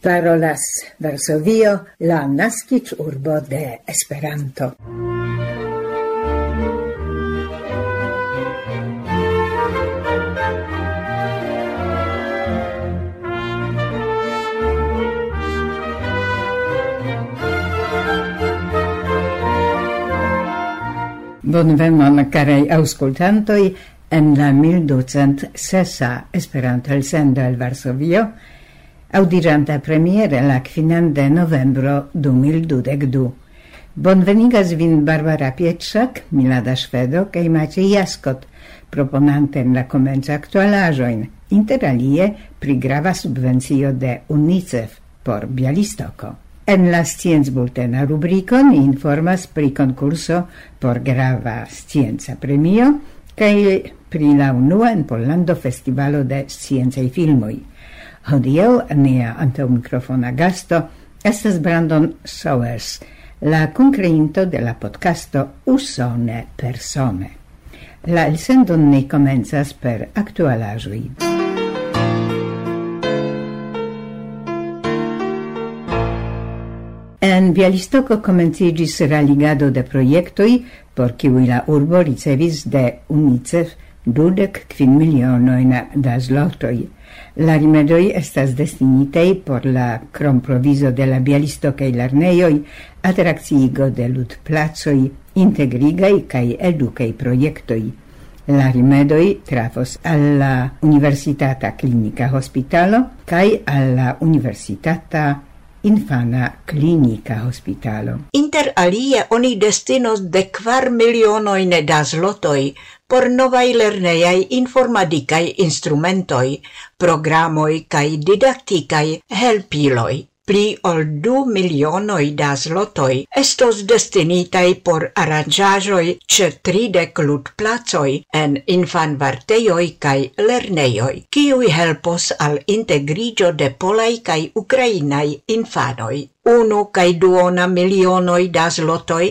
parolas Varsovio, la nascic urbo de Esperanto. Bonvenon, carei auscultantoi, en la 1200 sesa Esperanto el sendo el Varsovio, audiranta premiere la quinan de novembro 2022. Bonvenigas vin Barbara Pietrzak, Milada Szwedo, kaj Maciej Jaskot, proponantem la komenca aktualaĵojn, interalie pri grava subvencio de UNICEF por Bialistoko. En la sciencbultena rubriko ni informas pri konkurso por grava scienca premio kaj pri la unua en Pollando festivalo de sciencaj filmoj. Hodiel, nia antaŭmikrofona gasto estas Brandon Sowers, la concreinto de la podcasto Usone persone. La elsendon ni comenzas per actualajui. En Bialistoko komenciĝis realigado de proiectoi, por kiuj la urbo ricevis de UNICEF dudek kvin milionojn da zlotoi. La rimedoi estas destinitei por la cromproviso de la bialistocai lerneioi, attrazigo de lut placoi, integrigai cae educei proiectoi. La rimedoi trafos alla Universitata Clinica Hospitalo cae alla Universitata infana clinica hospitalo. Inter alie oni destinos de quar milionoin da zlotoi por novai lerneiai informadicai instrumentoi, programoi cae didacticai helpiloi pli ol du milionoi da zlotoi estos destinitei por aranjajoi ce tridec lut placoi en infanvartejoj cae lerneioi, kiui helpos al integrigio de polaj cae ukrainaj infanoi. unu cae duona milionoi da zlotoi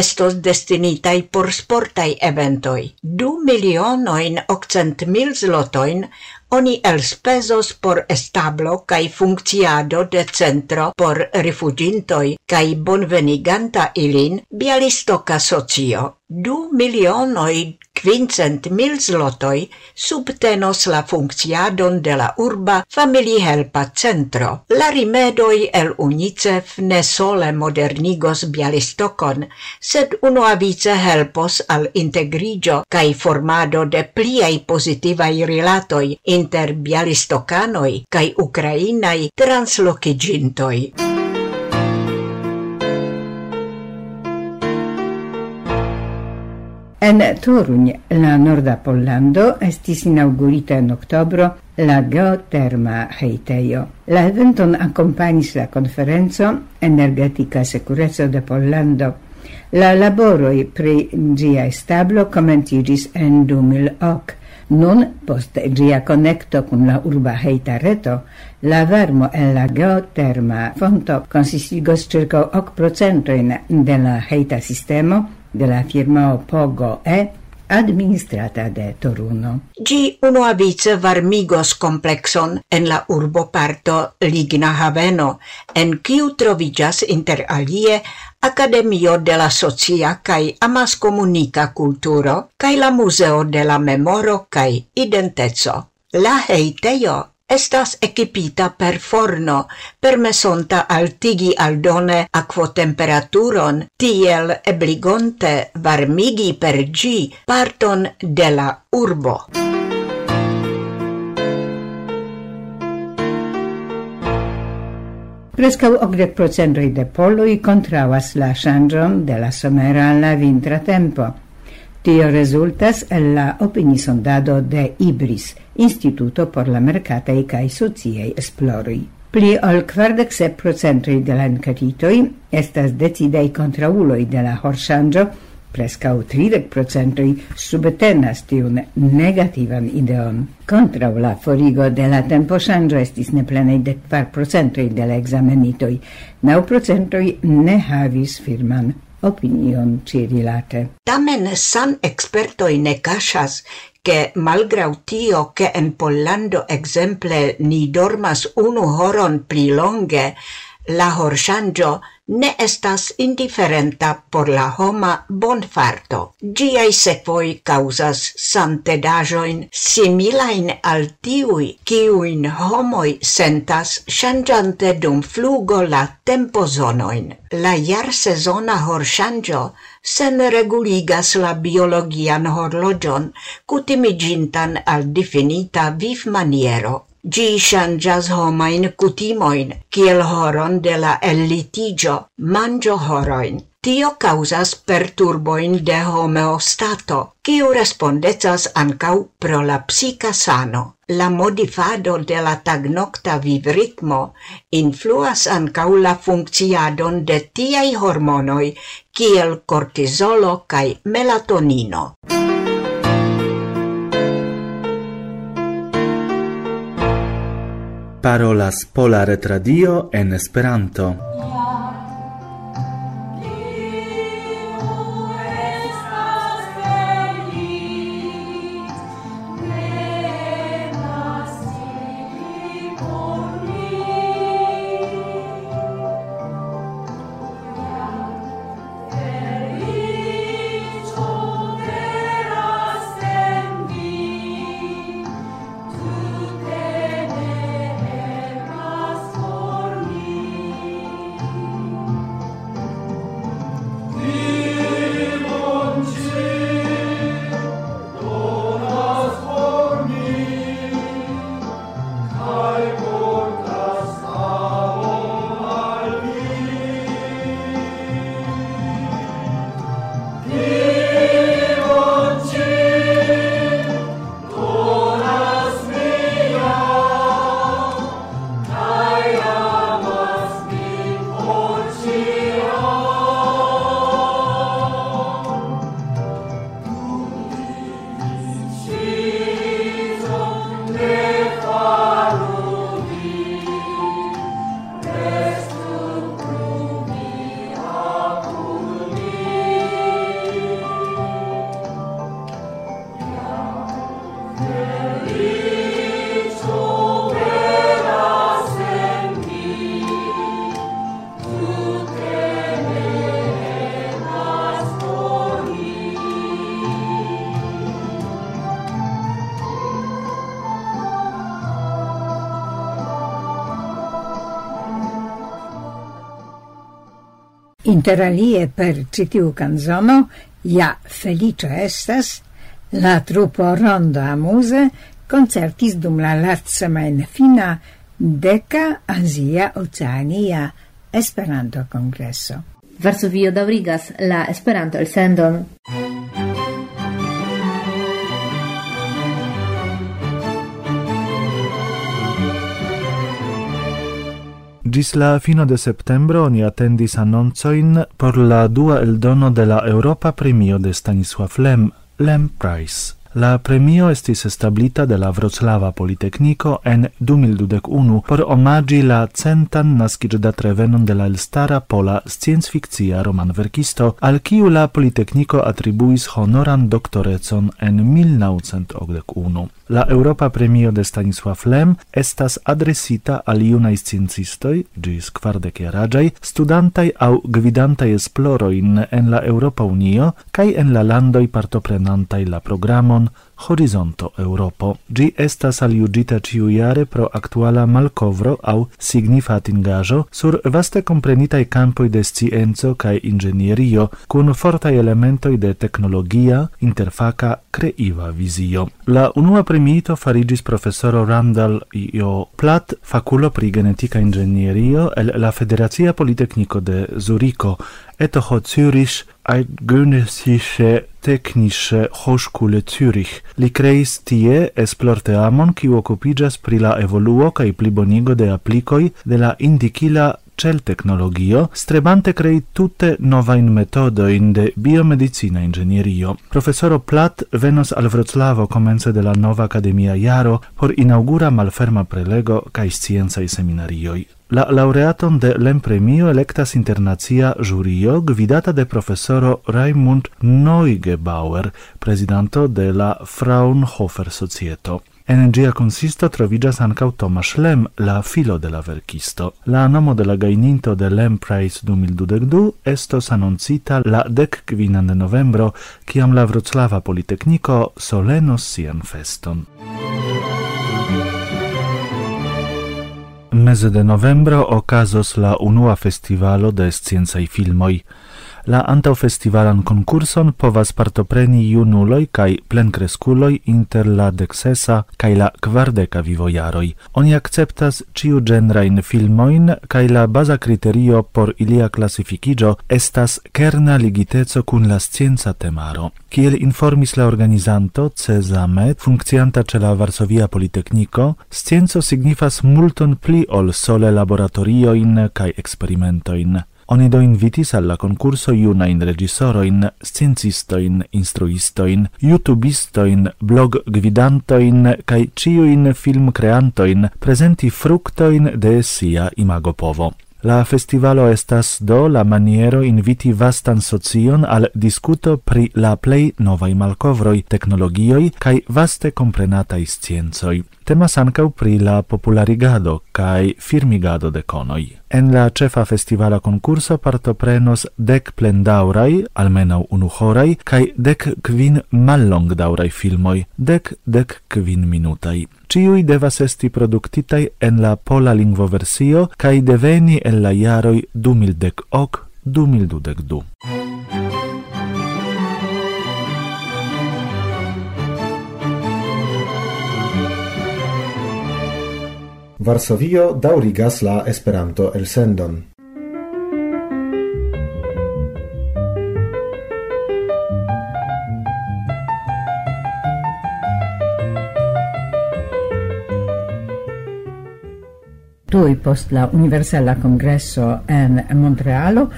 estos destinitei por sportaj eventoi. Du milionoin okcent mil zlotoin oni elspesos por establo cae funcciado de centro por rifugintoi cae bonveniganta ilin bialistoka socio du milionoi quincent mil zlotoi subtenos la funcciadon de la urba familihelpa centro. La rimedoi el UNICEF ne sole modernigos Bialistokon, sed unuavice helpos al integrigio cae formado de pliei positivai rilatoi inter bialistokanoj Ukrainai ukrainaj translokigintoj. En Toruń, la norda Pollando, estis inaugurita en oktobro la geoterma heitejo. La eventon accompagnis la conferenco Energetica Secureco de Pollando. La laboroi pri gia establo commentigis en 2008. Nun, post gia connecto cum la urba heita reto, la varmo en la geoterma fonto consistigos circa 8% de la heita sistemo, della firma Pogo E, administrata de Toruno. Gi unuavice varmigos complexon en la urboparto Ligna Haveno, en kiu trovigas inter alie Academio de la Socia kai Amas Comunica Culturo kai la Museo de la Memoro kai Identeco. La hejtejo estas equipita per forno, permesonta altigi aldone aquotemperaturon, tiel ebligonte varmigi per gi parton de la urbo. Prescau ogdec procentoi de poloi contravas la changion de la somera alla vintra tempo. Tio resultas el la opinisondado de IBRIS, Instituto por la Mercatei cae Sociei Esplorui. Pli ol kvardek sep procentoj de la encatitoi estas decidei contrauloi de la horŝanĝo, preskaŭ tridek procentoj subtenas tiun negativan ideon. Contra la forigo de la tempoŝanĝo estis plenei de 4% de la examenitoi, naŭ procentoj ne havis firman opinion ci rilate. Tamen san expertoi ne casas che malgrau tio che en Pollando exemple ni dormas unu horon pli longe, la horshangio ne estas indiferenta por la homa bonfarto. Giai sequoi causas santedajoin similain al tiui, kiuin homoi sentas changiante dum flugo la tempozonoin. La jar sezona horshangio sen reguligas la biologian horlogion, cutimigintan al definita viv maniero Gi shangas homain kutimoin, kiel horon de la ellitigio, mangio horoin. Tio causas perturboin de homeostato, kiu respondecas ancau pro la psica sano. La modifado de la tagnocta vivritmo influas ancau la funcciadon de tiai hormonoi, kiel cortisolo cae melatonino. parolas Pola Retradio en Esperanto. Interalie per citiu canzono ja felice estas la trupo Rondo amuse concertis dum la latsemen fina deca Asia Oceania Esperanto Congresso. Varsovio daŭrigas la Esperanto elsendon. Gis la fino de septembro ni attendis annoncoin por la dua eldono de la Europa Premio de Stanisław Lem, Lem Prize. La premio estis establita de la Vroclava Politecnico en 2021 por omagi la centan naskiĝdat revenon de la elstara pola scienzficcia roman verkisto, al kiu la Politecnico atribuis honoran doktorecon en 1981. La Europa Premio de Stanisław Lem estas adresita al iunai sciencistoi, gis kvardekjaraĝaj, studantai au gvidantai esploroin en la Europa Unio kai en la landoi partoprenantai la programon Horizonto Europo. Gi estas aliugita ciujare pro actuala malcovro au signifa atingajo sur vaste comprenitai campoi de scienzo cae ingenierio cun fortai elementoi de tecnologia interfaca creiva visio. La unua premito farigis professoro Randall Io Platt, faculo pri genetica ingenierio el la Federazia Politecnico de Zurico, Etho Zürich, Eidgenössische Technische Hochschule Zürich. Li kreis tie esplorteamon kiu okupiĝas pri la evoluo kaj plibonigo de applicoi de la indikila cel technologio, strebante crei tutte nova in metodo in de biomedicina ingegnerio Professoro Plat venos al Vroclavo comence de la nova academia iaro por inaugura malferma prelego cae scienzae seminarioi. La laureaton de Lem Premio electas internacia jurio gvidata de profesoro Raimund Neugebauer, prezidanto de la Fraunhofer Societo. En gia consisto trovigas ancau Tomasz Lem, la filo de la verkisto. La nomo de la gaininto de Lem Prize 2022 estos annoncita la dekkvinan de novembro, kiam la Vroclava Politecnico solenos sian feston. Meze de novembro okazos la unua festivalo de sciencaj filmoj la antaŭfestivalan concurson povas partopreni junuloj kaj plencresculoi inter la dexesa kaj la kvardeka vivojaroj. Oni acceptas ciu genrain filmoin kaj la baza kriterio por ilia classificigio estas kerna ligiteco kun la scienza temaro. Kiel informis la organizanto Cezame, funkcianta ĉe la Varsovia Politekniko, scienco signifas multon pli ol sole laboratorioin kaj eksperimentojn. Oni do invitis alla concurso iuna in regissoroin, scienzistoin, instruistoin, youtubistoin, blog gvidantoin, cae ciuin film creantoin presenti fructoin de sia imago povo. La festivalo estas do la maniero inviti vastan socion al discuto pri la plei novai malcovroi, technologioi, cae vaste comprenatai sciencoi temas ancau pri la popularigado cae firmigado de conoi. En la cefa festivala concurso partoprenos dec plendaurai, almenau unuhorai, cae dec quin mallongdaurai filmoi, dec dec quin minutai. Ciui devas esti productitai en la pola lingvoversio cae deveni en la iaroi 2010 ok, 2012. Varsovio daurigas la Esperanto-elsendon. Tui post la Universala Congresso en Montrealo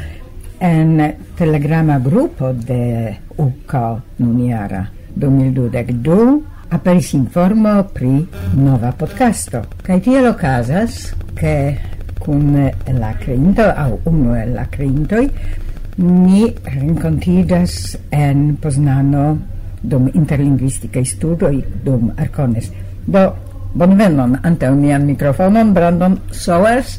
en telegrama grupo de UCO Nuniara 2022 aperis informo pri nova podcasto. Kaj tiel okazas, ke kun la creinto, au unu el la creintoi, ni rencontidas en Poznano dum interlinguisticae studoi dum Arcones. Do, bonvenon ante unian microfonon, Brandon Sowers,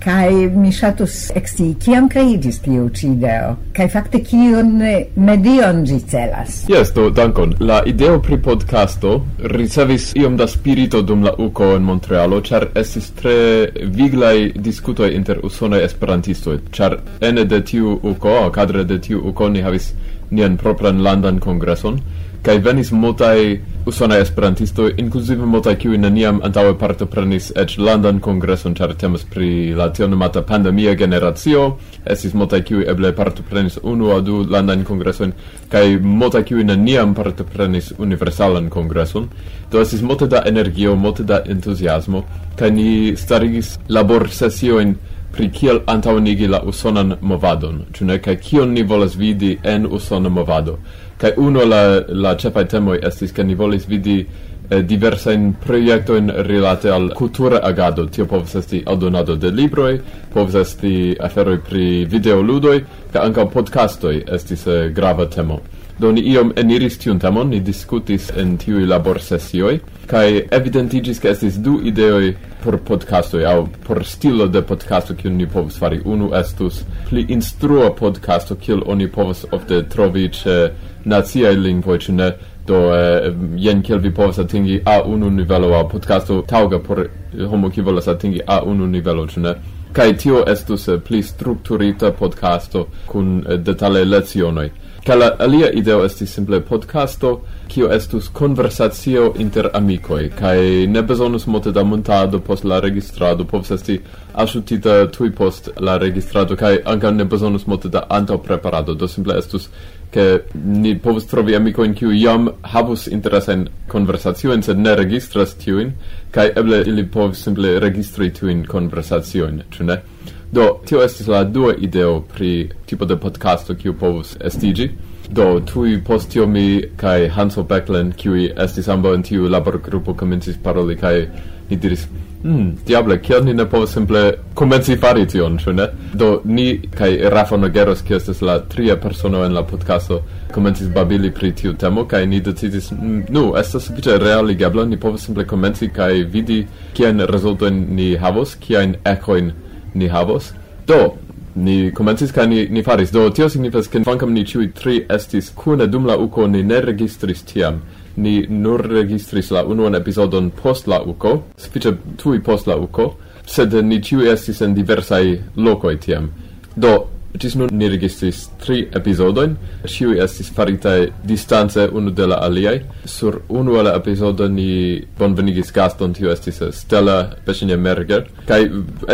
Kai mi shatus exi kiam kreidis tiu ci ideo kai fakte kiun medion gi celas. yes do dankon. La ideo pri podcasto ricevis iom da spirito dum la UKO en Montrealo, char estis tre viglai diskutoj inter usona esperantisto char ene de tiu UKO, kadre de tiu UKO ni havis nian propran landan kongreson kai venis multai usona esperantisto inkluzive multai kiu neniam antaŭe partoprenis eĉ landan kongreson, ĉar temas pri la tionomata pandemia generacio. Estis multai kiu eble partoprenis unu aŭ du landan kongresojn kaj multai kiu neniam partoprenis universalan kongreson. Do estis multe da energio, multe da entuziasmo kaj ni starigis laborsesiojn pri kiel antaŭenigi la usonan movadon, ĉu ne kaj kion ni volas vidi en usona movado kai uno la, la cefaj temoj estis, ke ni volis vidi eh, diversajn projektojn rilate al kultura agado. Tio povas esti aldonado de libroj, povas esti aferoj pri videoludoj, kaj ankaŭ podcastoj estis eh, grava temo. Do ni iom eniris tiun tamon, ni diskutis en tiuj laborsesioj, kaj evidentiĝis, ke estis du ideoj por podcastoj aŭ por stilo de podcasto kiun ni povus fari. Unu estus pli instrua podcasto kiel oni povus ofte trovi ĉe naciaj lingvoj, ĉu ne? do eh, jen kiel vi povas atingi A1 nivelo aŭ podcasto taŭga por homo kiu volas atingi A1 nivelo, ĉu ne? kai tio estus eh, pli strukturita podcasto kun eh, detalaj. Kaj la alia ideo esti simple podcasto, kio estus conversatio inter amicoi, kai ne besonus mote da montado post la registrado, povs esti alŝutita tui post la registrado, kai anca ne besonus mote da anto preparado, do simple estus che ni povus trovi amicojn kiu iam havus interesajn konversaciojn, sed ne registras tiujn, kai eble ili povus simple registri tiujn konversaciojn, ĉu ne? Do, tio estis la dua ideo pri tipo de podcasto kiu povus estigi. Do, tui post tio mi kai Hansel Becklen, kiui estis ambo in tiu laborgrupo, comencis paroli, kai ni diris, Hmm, diable, kiel ni ne povas simple komenci fari tion, ĉu ne? Do ni kaj Rafa Nogeros, kiu estas la tria persono en la podcasto, komencis babili pri tiu temo kaj ni decidis, hmm, nu, estas sufiĉe realigebla, ni povas simple komenci kaj vidi kiajn rezultojn ni havos, kiajn ekojn ni havos. Do, ni komencis kaj ni, ni faris. Do, tio signifas, ke kvankam ni ĉiuj tri estis kune dum la uko, ni ne registris tiam. Ni nur registris la unuan epizodon post la uko, sufiĉe tuj post la uko, sed ni ĉiuj estis en diversaj lokoj tiam. Do, Ĝis nun ni registris tri epizodojn, ĉiuj estis faritaj distance unu de la aliaj. Sur unu el la epizodo ni bonvenigis gaston, tio estis eh, Stella Peŝinja-Merger, kaj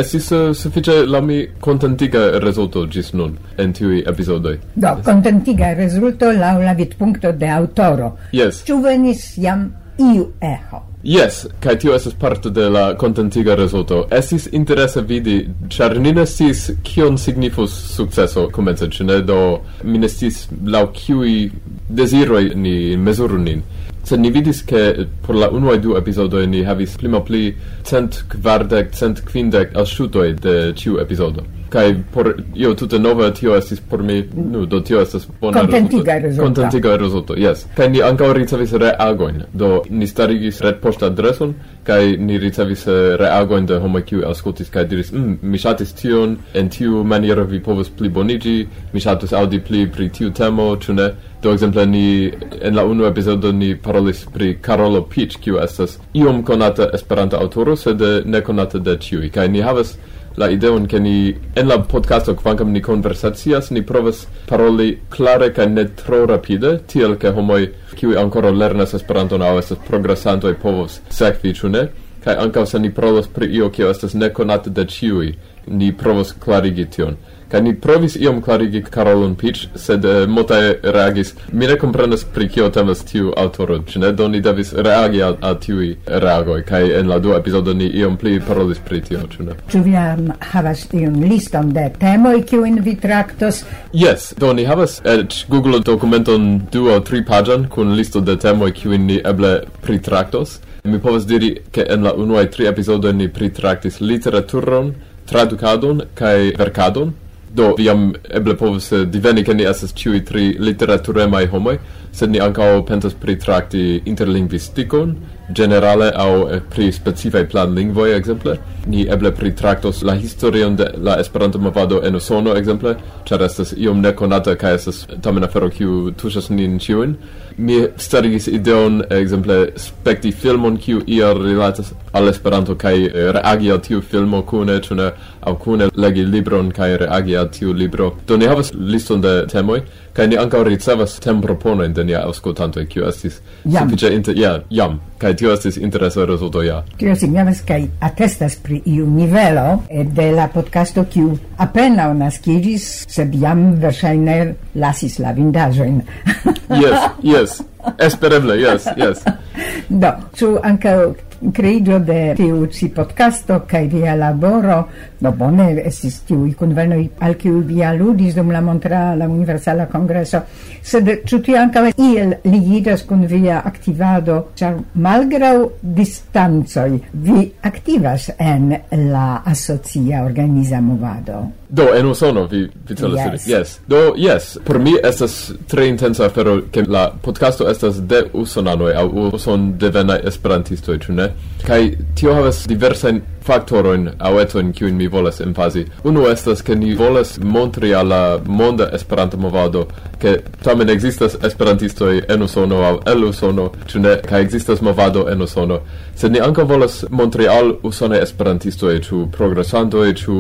estis uh, sufiĉe laŭ mi kontentiga rezulto ĝis nun en tiuj epizodoj. Do, kontentiga rezulto laŭ la vidpunkto de aŭtoro. Yes. Ĉu venis jam iu eho? Yes, kai tio esas parto de la contentiga resulto. Esis interesse vidi, char ni nestis kion signifus successo comence, ce ne do mi nestis lau kiui desiroi ni mesuru nin. Sed ni vidis che por la unuae du episodoi ni havis plima pli cent kvardec, cent quindec asciutoi de ciu episodo kai por io tutte nova tio estis por mi nu do tio estas bona contentiga rezulto contentiga rezulto yes kai ni ankaŭ ricevis reagojn do ni starigis retpoŝt adreson kai ni ricevis eh, reagojn de homo kiu aŭskultis kai diris mm, mi ŝatis tion en tiu maniero vi povas pliboniĝi mi ŝatus aŭdi pli pri tiu temo ĉu ne Do ekzemple ni en la unu epizodo ni parolis pri Karolo Peach kiu estas iom konata Esperanto aŭtoro, sed ne konata de ĉiuj. kai ni havas la ideon che ni en la podcasto quancam ni conversacias ni provas paroli clare kaj ne tro rapide tiel che homoj kiwi ancora lernas Esperanton estes progressanto e povos sekvi ĉu ne? Kaj ankaŭ se ni provas pri io kio estas nekonata de ĉiuj ni provas klarigi tion. Kaj ni provis iom klarigi Karolon Peach, sed uh, multaj reagis. Mi ne komprenas pri kio temas tiu aŭtoro, ĉu ne? Do ni devis reagi al, al tiuj reagoj, kaj en la dua epizodo ni iom pli parolis pri tio, ĉu ne? Ĉu vi havas tiun liston de temoj kiujn vi traktos? Yes, do ni havas eĉ Google dokumenton du aŭ tri paĝan kun listo de temoj kiujn ni eble pritraktos. Mi povas diri ke en la unuaj tri epizodoj ni pritraktis literaturon, tradukadon kaj verkadon do viam eble povus eh, diveni ke ni estas ĉiuj tri literaturemaj homoj sed ni ankaŭ pensas pri trakti interlingvistikon generale au eh, pri specifaj planlingvoj ekzemple ni eble pritraktos la historion de la Esperanto-movado en Usono ekzemple ĉar estas iom nekonata kaj estas tamen afero kiu tuŝas nin ĉiujn. Mi starigis ideon ekzemple spekti filmon kiu ia rilatas al Esperanto kaj eh, reagi al tiu filmo kune ĉu ne aŭ kune legi libron kaj reagi al tiu libro. Do ni havas liston de temoj kai ni ankaŭ ricevas temproponojn de nia aŭskultantoj kiu estis sufiĉe inter ja jam. Kaj tio estis interesa rezulto ja. Tio signifas kaj atestas pri iu nivelo eh, de la podcasto kiu apenaŭ naskiĝis sed jam verŝajne lasis la vindaĵojn. Yes yes. Espereble yes yes. Do ĉu ankaŭ creigio de tiu ci podcasto kai via laboro No bone estis tiuj kunvenoj al kiuj vi aludis dum la Montrala Universala Kongreso, sed ĉu tio ankaŭ iel ligiĝas kun via aktivado, ĉar malgraŭ distancoj vi aktivas en la asocia organiza movado? Do, en Usono, vi, vi celas yes. yes. Do, yes, por mi estas tre intensa afero che la podcasto estas de usonanoj au uson devena esperantistoj, ĉu ne? Kaj tio havas diversajn factoron au etoin kiun mi volas emfasi. Unu estas ke ni volas montri al la monda Esperanto movado ke tamen existas esperantistoi en Usono au el Usono, ĉu ne, kaj existas movado en Usono sed ni ankaŭ volas montri al usone esperantistoi, ĉu progresantoj ĉu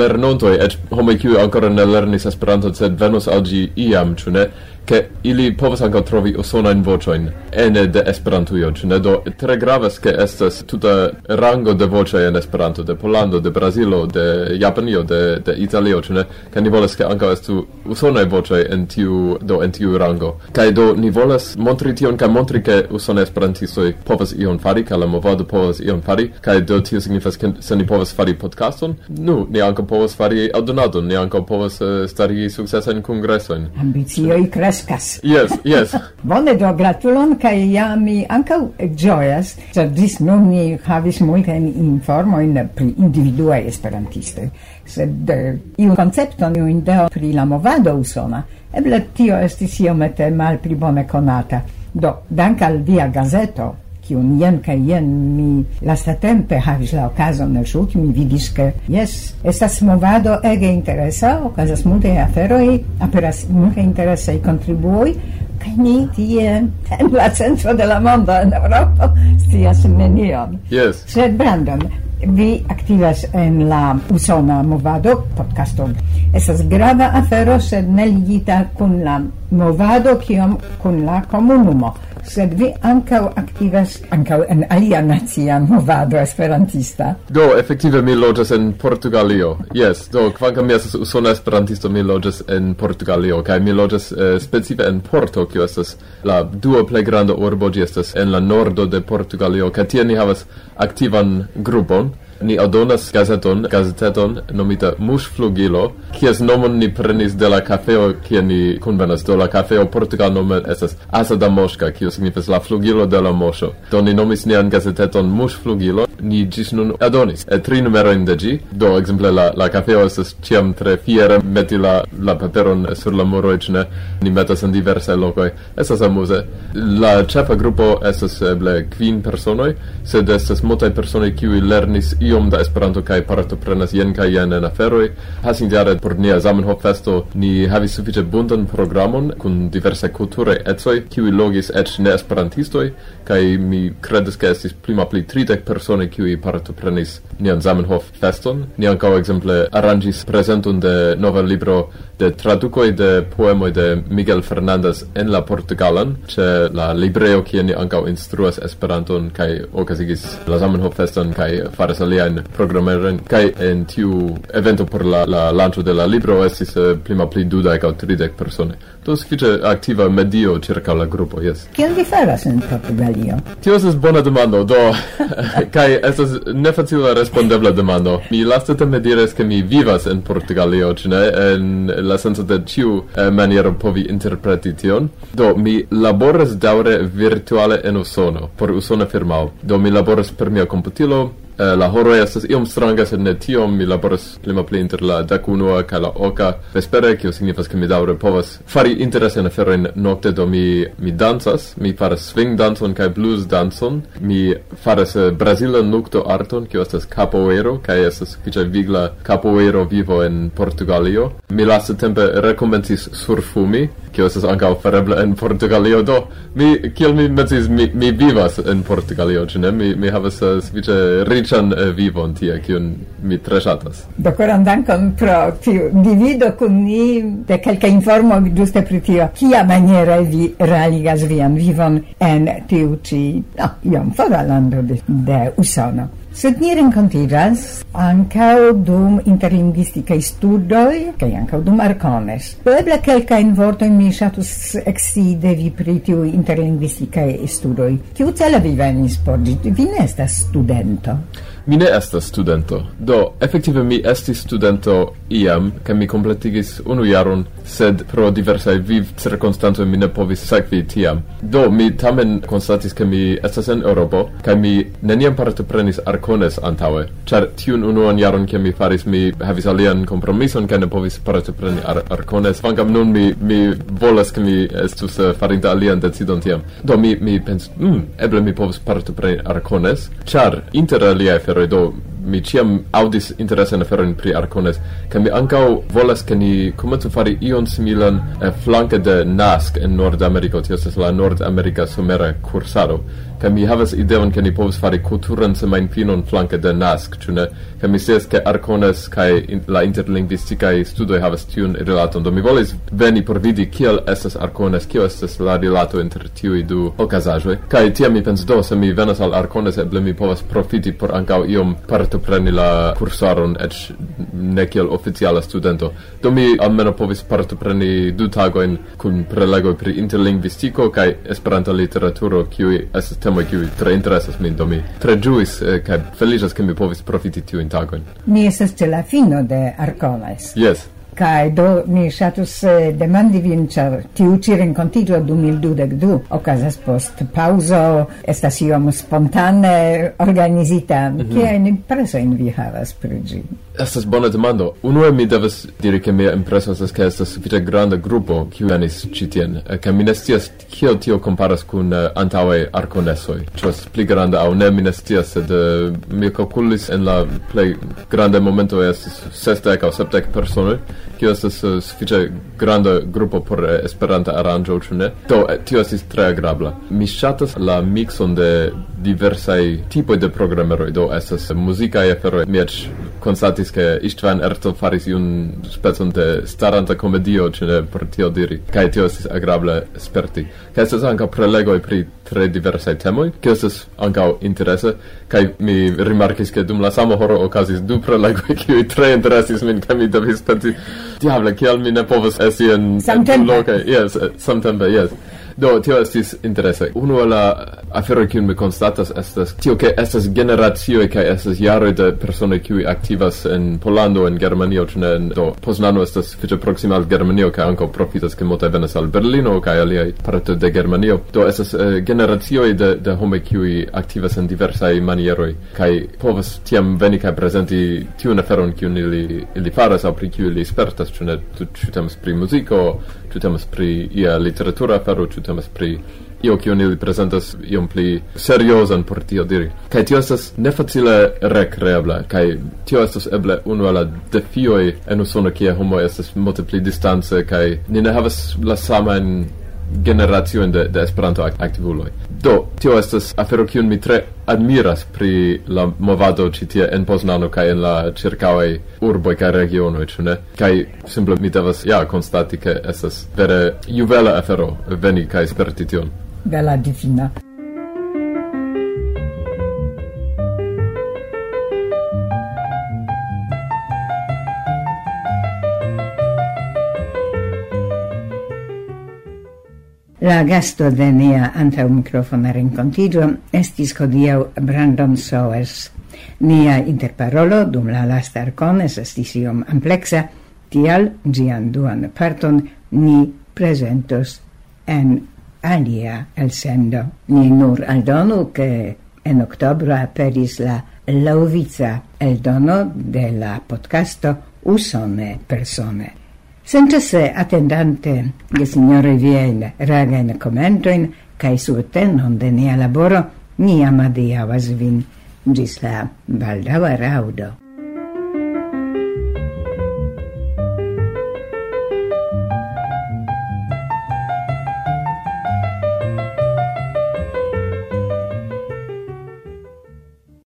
lernontoi, et homoi kiuj ancora ne lernis esperanto, sed venus al iam ĉu ne ke ili povas ankaŭ trovi usonajn voĉojn ene de Esperantujo, ĉu ne? Do tre gravas ke estas tuta rango de voĉoj en Esperanto, de Polando, de Brazilo, de Japanio, de, de Italio, ĉu ne? Kaj ni volas ke ankaŭ estu usonaj voĉoj en tiu do en tiu rango. Kaj do ni volas montri tion kaj montri ke usonaj esperantistoj povas ion fari kaj la movado povas ion fari, kaj do tio signifas ke se ni povas fari podcaston, nu, ni ankaŭ povas fari eldonadon, ni ankaŭ povas uh, stari sukcesajn kongresojn. Ambicioj kreskas. Yes, yes. Bone do gratulon kaj ja mi ankaŭ ĝojas, ĉar ĝis nun ni havis multajn informojn pri individuaj esperantistoj, sed eh, uh, iun koncepton, iun ideon pri la movado usona. Eble tio estis iomete malpli bone konata. Do, dank al via gazeto, kiun jen kaj jen mi lastatempe havis la okazon elŝuti, mi vidis ke jes, estas movado ege interesa, okazas multaj aferoj, aperas multaj interesaj kontribuoj, kaj ni tie en la centro de la mondo en Eŭropo scias nenion. Yes. Sed Brandon, vi aktivas en la usona movado podcasto. Estas grava afero, sed ne ligita kun la movado kiom kun la komunumo sed vi ankaŭ aktivas ankaŭ en alia nacia movado esperantista. Do, efektive mi loĝas en Portugalio. Yes, do kvankam mi estas usona esperantisto, mi loĝas en Portugalio kaj mi loĝas eh, specife en Porto, kiu estas la dua plej granda urbo, ĝi estas en la nordo de Portugalio kaj tie ni havas aktivan grupon ni adonas gazeton, gazeteton nomita Musflugilo, kies nomon ni prenis de la cafeo kie ni convenas, do la cafeo Portugal nomen esas Asa da Mosca, kio signifas la flugilo de la mosho. Do ni nomis nian gazeteton Musflugilo, ni gis nun adonis, e, tri numeroin de gi, do exemple la, la cafeo esas ciam tre fiere meti la, la paperon sur la muro, ecne, ni metas en diversai locoi. esas amuse. La cefa grupo esas eble quin personoi, sed esas multae personoi kiui lernis iom da Esperanto kaj partoprenas jen kaj jen en aferoj. Hasingjare por nia Zamenhof festo ni havis sufiĉe buntan programon kun diversaj kulturaj ecoj, kiuj logis eĉ ne esperantistoj kaj mi kredas ke estis pli malpli tridek personoj kiuj partoprenis nian Zamenhof feston. Ni ankaŭ ekzemple aranĝis prezenton de nova libro de tradukoj de poemoj de Miguel Fernandez en la portugalan ĉe la libreo kie ni ankaŭ instruas Esperanton kaj okazigis la Zamenhof feston kaj faras aliajn programerojn kaj en tiu evento por la, la lanĉo de la libro estis eh, pli malpli dudek aŭ tridek persone. Do sufiĉe aktiva medio ĉirkaŭ la grupo, jes. Kiel vi faras en Portugalio? Tio estas bona demando, do kaj estas nefacila respondebla demando. Mi lastatempe diras ke mi vivas en Portugalio, ĉu ne? En la senso de ciu eh, maniero povi interpreti tion. Do, mi laboras daure virtuale en Usono, por Usona firmao. Do, mi laboras per mia computilo, eh, la horo estas iom stranga sed ne tiom. Mi laboras pli malpli inter la dekunua kaj la oka. Vespere kio signifas ke mi daŭre povas fari interesajn aferojn nokte do mi mi dancas. Mi faras swing dancon kaj blues dancon. Mi faras uh, brazilan nukto arton kio estas capoeiro kaj estas sufiĉe vigla capoeiro vivo en Portugalio. Mi lastatempe rekomencis surfumi kio estas ankaŭ farebla en Portugalio do mi kiel mi menciis mi, mi vivas en Portugalio ĉu ne? Mi mi havas uh, sufiĉe riĉan uh, vivon tie kiun mi tre ŝatas. Do koran dankon pro tiu divido kun ni de kelka informo ĝuste pri tio. Kia maniere vi realigas vian vivon en tiu ĉi no, iom fora lando de, de Usono? Sed ni rencontiras ancao dum interlinguisticae studoi, cae ancao dum arcomes. Eble quelcaen vortoin mi shatus exide vi pritiu interlinguisticae studoi. Ciu cela vi venis por Vi ne estas studento. Mi ne estas studento. Do, efektive mi estis studento iam, ke mi kompletigis unu jaron, sed pro diversaj viv cirkonstancoj mi ne povis sekvi tiam. Do, mi tamen konstatis ke mi estas en Eŭropo, kaj mi neniam partoprenis Arkones antaŭe, ĉar tiun unuan jaron ke mi faris mi havis alian kompromison kaj ne povis partopreni ar Arkones, kvankam nun mi mi volas ke mi estus uh, farinta alian decidon tiam. Do, mi mi pensis, mm, eble mi povus partopreni Arkones, ĉar inter aliaj aferoj. Do mi ciam audis interesan aferon pri Arcones kaj mi ankaŭ volas ke ni komencu fari ion similan eh, flanke de NASC en Nordameriko. Tio estas la Nordamerika somera kursado. Ca mi havas ideon ca ni povus fare culturan semainfinon flanke de NASC, ĉu ne? Ca mi scias ca Arcones kaj in, la interlinguisticae studoi havas tiun relaton. do mi volis veni por vidi kiel estas Arcones, kio estas la relato inter tiui du ocasajoi. Kaj tia mi pens do, se mi venas al Arcones, eble mi povas profiti por ancau iom partopreni la cursaron, eĉ ne kiel oficiala studento. Do mi almeno povis partopreni du tagoin kun prelego pri interlingvistiko kai Esperanta literaturo, kiui estas temoj kiuj tre interesas min do mi tre ĝuis eh, kaj feliĉas ke mi povis profiti tiujn tagojn mi estas ĉe la fino de Arcones. jes Kai do ni shatus eh, demandi vin char tiu ĉi rencontigio dum il dudek du okazas post paŭzo estas iom spontane organizita mm -hmm. kiajn impresojn vi havas pri gi Estas bona demando. Unue mi devas diri che mia impreso estas che estas sufiĉe granda gruppo kiu venis ĉi tien, eh, kaj mi nestias kiel tio comparas kun eh, uh, antaue arconesoi. Ĉu pli granda au ne, mi nestias, sed uh, mi calculis en la plei grande momento estas sestec au septec personoj kio estas eh, uh, sufiĉe granda grupo por uh, Esperanta aranĝo ĉu ne? Do eh, tio estis tre agrabla. Mi ŝatas la mixon de diversaj tipoj de programeroj. Do estas muzikaj aferoj mi eĉ constatis che Istvan Erto faris iun spezon de staranta comedio ce ne per tio diri cae tio estis agrable sperti. Cae estes anca prelegoi pri tre diversai temoi cae estes anca interesse cae mi rimarcis che dum la samo horo ocasis du prelegoi cioi tre interessis min cae mi devis pensi diable, cial mi ne povas esi en, Samtempe! yes, eh, samtempe, yes. Do, tio estis interesse. Uno el la afero kiun mi constatas estas tio ke estas generacioj kaj estas jaroj de personoj kiuj aktivas en Pollando, en Germanio, ĉu ne? Do, Poznano estas sufiĉe proksima al Germanio kaj ankaŭ profitas ke multaj venas al Berlino kaj aliaj partoj de Germanio. Do, estas uh, generacioj de, de homoj kiuj aktivas en diversaj manieroj kaj povas tiam veni kaj prezenti tiun aferon kiun ili, ili faras aŭ pri kiu ili spertas, ĉu ne? Ĉu temas pri muziko, ĉu temas pri ia literatura afero, ĉu temas pri io che oni presentas iom pli seriosan por tio diri. Kaj tio estas nefacile recreebla, kaj tio estas eble unu ala defioj en Usono, kie homo estas multe pli distance, kaj ni ne havas la samajn generatio de, de Esperanto aktivuloj. Do, tio estas afero kiun mi tre admiras pri la movado ĉi tie en Poznano kaj en la ĉirkaŭaj urboj kaj regionoj, ĉu ne? Kaj simple mi devas ja konstati ke estas vere juvela afero veni kaj sperti tion. Bela difina. La gasto de nia anta microfona rencontigio estis codiau Brandon Sowers. Nia interparolo dum la lasta arcones estis iom amplexa, tial gian duan parton ni presentos en alia el sendo. Ni nur aldonu che en octobro aperis la lauvica eldono de la podcasto Usone Persone. Senza se attendante che signore Viel raga in commento in kai de nia laboro ni amadiavas vin gis la baldava raudo.